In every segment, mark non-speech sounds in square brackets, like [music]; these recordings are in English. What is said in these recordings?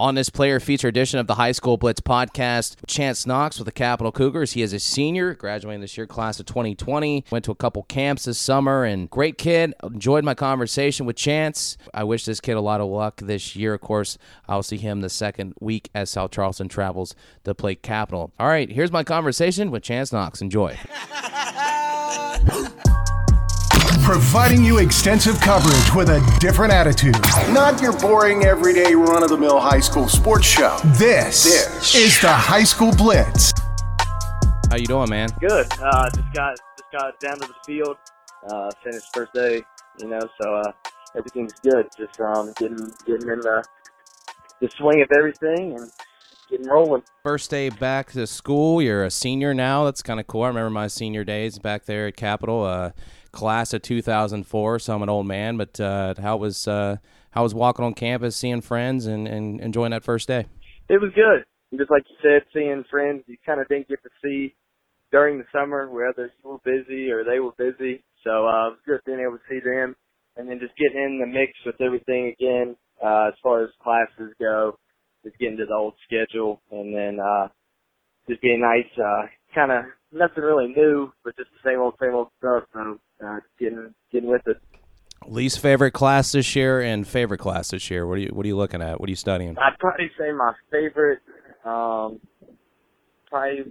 On this player feature edition of the High School Blitz podcast, Chance Knox with the Capital Cougars. He is a senior, graduating this year, class of 2020. Went to a couple camps this summer, and great kid. Enjoyed my conversation with Chance. I wish this kid a lot of luck this year. Of course, I'll see him the second week as South Charleston travels to play Capital. All right, here's my conversation with Chance Knox. Enjoy. [laughs] providing you extensive coverage with a different attitude. Not your boring, everyday, run of the mill high school sports show. This, This. is the High School Blitz. How you doing, man? Good. Uh, just got just got down to the field. Uh, finished first day. You know, so uh, everything's good. Just um, getting getting in the the swing of everything and getting rolling. First day back to school. You're a senior now. That's kind of cool. I remember my senior days back there at Capital, uh, class of 2004. So I'm an old man. But uh, how was uh, how was walking on campus, seeing friends, and, and enjoying that first day? It was good. Just like you said, seeing friends you kind of didn't get to see during the summer, whether you were busy or they were busy. So uh, it was good being able to see them, and then just getting in the mix with everything again uh, as far as classes go. Getting to the old schedule, and then uh, just being nice. Uh, kind of nothing really new, but just the same old, same old stuff. So uh, getting getting with it. Least favorite class this year and favorite class this year. What are you What are you looking at? What are you studying? I'd probably say my favorite, um, probably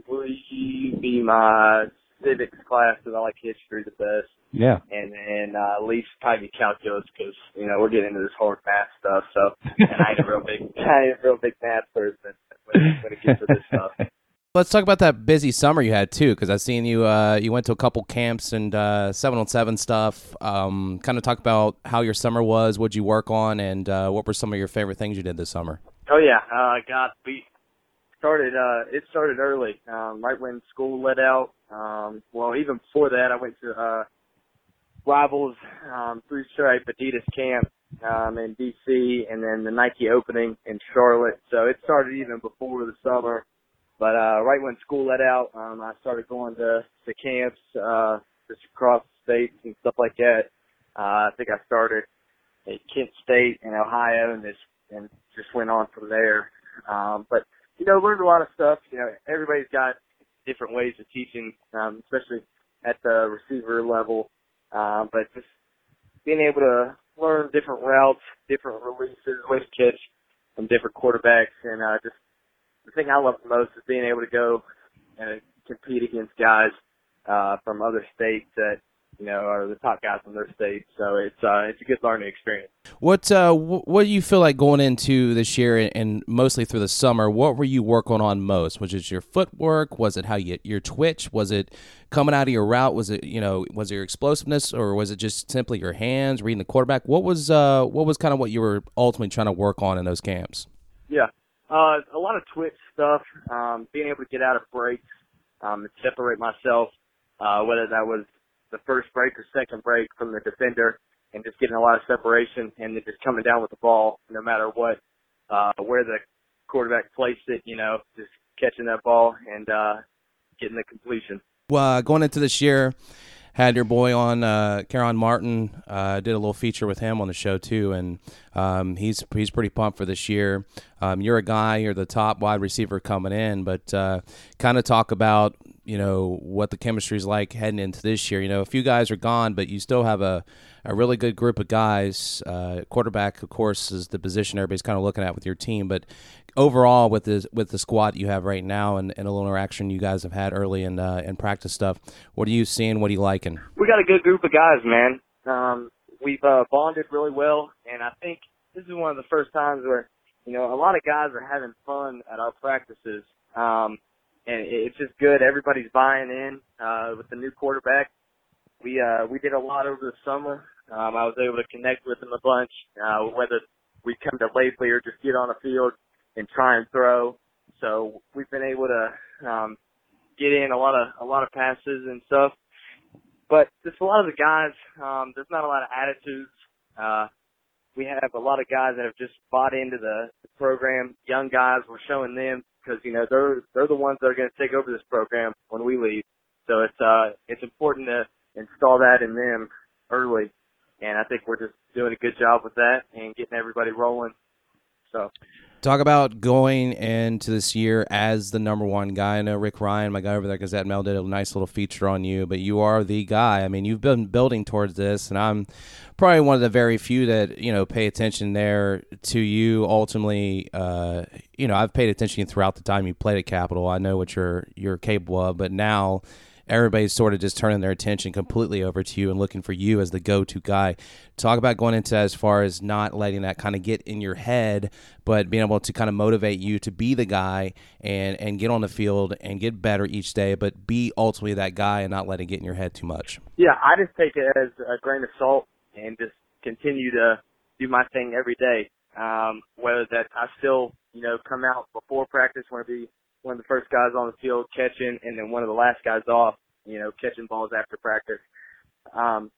be my civics class because I like history the best. Yeah. And then uh, least probably calculus because you know we're getting into this hard math stuff. So and I ain't a real big, [laughs] I ain't a real big math person when, when it gets to this stuff. [laughs] Let's talk about that busy summer you had too, because I've seen you. Uh, you went to a couple camps and uh, seven on seven stuff. Um, kind of talk about how your summer was, what you work on, and uh, what were some of your favorite things you did this summer. Oh yeah, uh, got we started. Uh, it started early, um, right when school let out. Um, well, even before that, I went to uh, Rivals um, three stripe Adidas camp um, in DC, and then the Nike opening in Charlotte. So it started even before the summer. But uh, right when school let out, um, I started going to to camps uh, just across the states and stuff like that. Uh, I think I started at Kent State in Ohio, and just and just went on from there. Um, but you know, learned a lot of stuff. You know, everybody's got different ways of teaching, um, especially at the receiver level. Um, but just being able to learn different routes, different releases, ways to catch from different quarterbacks, and uh, just the thing I love the most is being able to go and compete against guys uh, from other states that you know are the top guys in their state. So it's uh, it's a good learning experience. What uh, what do you feel like going into this year and, mostly through the summer? What were you working on most? Was it your footwork? Was it how you your twitch? Was it coming out of your route? Was it you know was it your explosiveness or was it just simply your hands reading the quarterback? What was uh what was kind of what you were ultimately trying to work on in those camps? Yeah. Uh, a lot of twitch stuff, um, being able to get out of breaks, um, and separate myself, uh, whether that was the first break or second break from the defender and just getting a lot of separation and then just coming down with the ball no matter what, uh, where the quarterback placed it, you know, just catching that ball and, uh, getting the completion. Well, uh, going into this year, had your boy on, uh, Caron Martin. Uh, did a little feature with him on the show too, and um, he's he's pretty pumped for this year. Um, you're a guy, you're the top wide receiver coming in, but uh, kind of talk about you know what the chemistry is like heading into this year. You know, a few guys are gone, but you still have a a really good group of guys. Uh, quarterback, of course, is the position everybody's kind of looking at with your team, but overall with the with the squad you have right now and, and a little interaction you guys have had early in uh, in practice stuff, what are you seeing? What are you liking? we got a good group of guys, man. Um, we've uh, bonded really well, and I think this is one of the first times where you know a lot of guys are having fun at our practices, um, and it's just good. Everybody's buying in uh, with the new quarterback. We uh, we did a lot over the summer. Um, I was able to connect with him a bunch, uh, whether we come to Lately or just get on the field and try and throw. So we've been able to um, get in a lot of a lot of passes and stuff but just a lot of the guys, um, there's not a lot of attitudes. Uh, we have a lot of guys that have just bought into the, the program. Young guys, we're showing them because you know they're they're the ones that are going to take over this program when we leave. So it's uh it's important to install that in them early, and I think we're just doing a good job with that and getting everybody rolling. So Talk about going into this year as the number one guy. I know Rick Ryan, my guy over there, Gazette Mail, did a nice little feature on you, but you are the guy. I mean, you've been building towards this, and I'm probably one of the very few that you know pay attention there to you. Ultimately, uh, you know, I've paid attention throughout the time you played at Capital. I know what you're you're capable of, but now everybody's sort of just turning their attention completely over to you and looking for you as the go-to guy. Talk about going into as far as not letting that kind of get in your head, but being able to kind of motivate you to be the guy and and get on the field and get better each day, but be ultimately that guy and not let it get in your head too much. Yeah, I just take it as a grain of salt and just continue to do my thing every day. Um, whether that I still, you know, come out before practice, want to be one of the first guys on the field catching, and then one of the last guys off, you know, catching balls after practice. Um,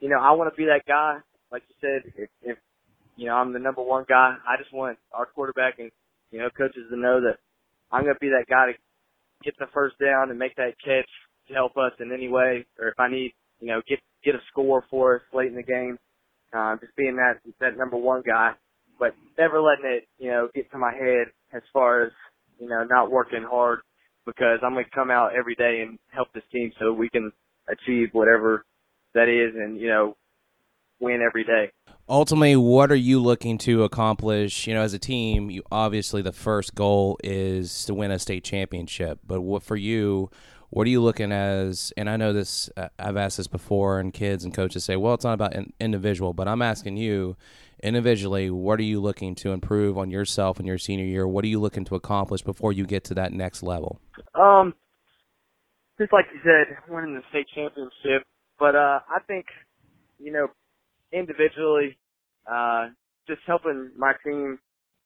you know, I want to be that guy. Like you said, if, if you know I'm the number one guy, I just want our quarterback and you know coaches to know that I'm going to be that guy to get the first down and make that catch to help us in any way, or if I need, you know, get get a score for us late in the game. Uh, just being that that number one guy, but never letting it, you know, get to my head as far as you know, not working hard because I'm going to come out every day and help this team so we can achieve whatever that is and, you know, win every day. Ultimately, what are you looking to accomplish? You know, as a team, you obviously the first goal is to win a state championship. But what for you? What are you looking as? And I know this. Uh, I've asked this before, and kids and coaches say, "Well, it's not about in, individual." But I'm asking you, individually, what are you looking to improve on yourself in your senior year? What are you looking to accomplish before you get to that next level? Um, just like you said, winning the state championship. But uh, I think, you know, individually, uh, just helping my team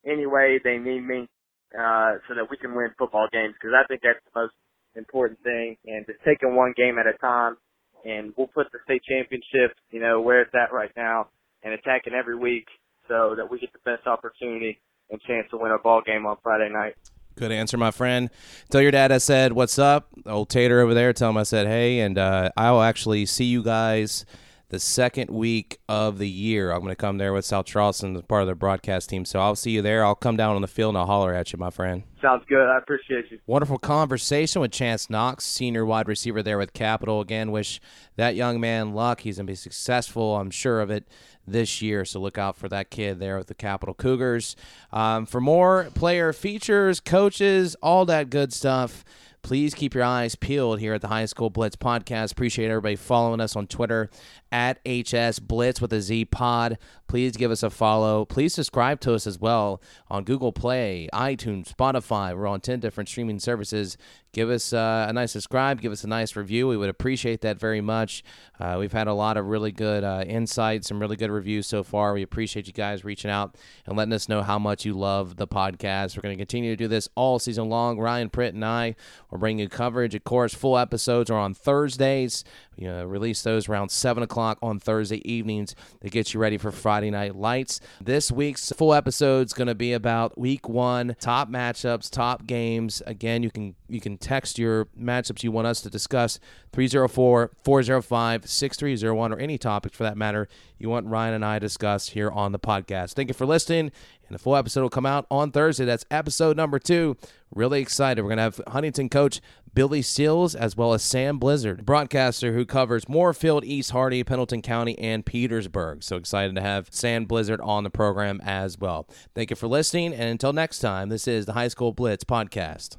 any way they need me, uh, so that we can win football games. Because I think that's the most important thing. And just taking one game at a time, and we'll put the state championship, you know, where it's at right now and attacking every week so that we get the best opportunity and chance to win a ball game on Friday night. Good answer, my friend. Tell your dad I said, What's up? Old Tater over there. Tell him I said, Hey, and uh, I'll actually see you guys the second week of the year. I'm going to come there with South Charleston as part of their broadcast team. So I'll see you there. I'll come down on the field and I'll holler at you, my friend. Sounds good. I appreciate you. Wonderful conversation with Chance Knox, senior wide receiver there with Capital. Again, wish that young man luck. He's going to be successful, I'm sure of it, this year. So look out for that kid there with the Capital Cougars. Um, for more player features, coaches, all that good stuff please keep your eyes peeled here at the High School Blitz podcast. Appreciate everybody following us on Twitter at HS Blitz with a Z Pod. Please give us a follow. Please subscribe to us as well on Google Play, iTunes, Spotify. We're on 10 different streaming services. Give us uh, a nice subscribe. Give us a nice review. We would appreciate that very much. Uh, we've had a lot of really good uh, insights, some really good reviews so far. We appreciate you guys reaching out and letting us know how much you love the podcast. We're going to continue to do this all season long. Ryan Pritt and I will bring you coverage. Of course, full episodes are on Thursdays. We uh, release those around 7 o'clock on Thursday evenings to get you ready for Friday Night Lights. This week's full episode is going to be about week one, top matchups, top games. Again, you can you can text your matchups you want us to discuss 304 405 6301 or any topic for that matter you want Ryan and I discuss here on the podcast. Thank you for listening. And the full episode will come out on Thursday. That's episode number two. Really excited. We're going to have Huntington coach Billy Seals as well as Sam Blizzard, broadcaster who covers Moorefield, East Hardy, Pendleton County, and Petersburg. So excited to have Sam Blizzard on the program as well. Thank you for listening. And until next time, this is the High School Blitz podcast.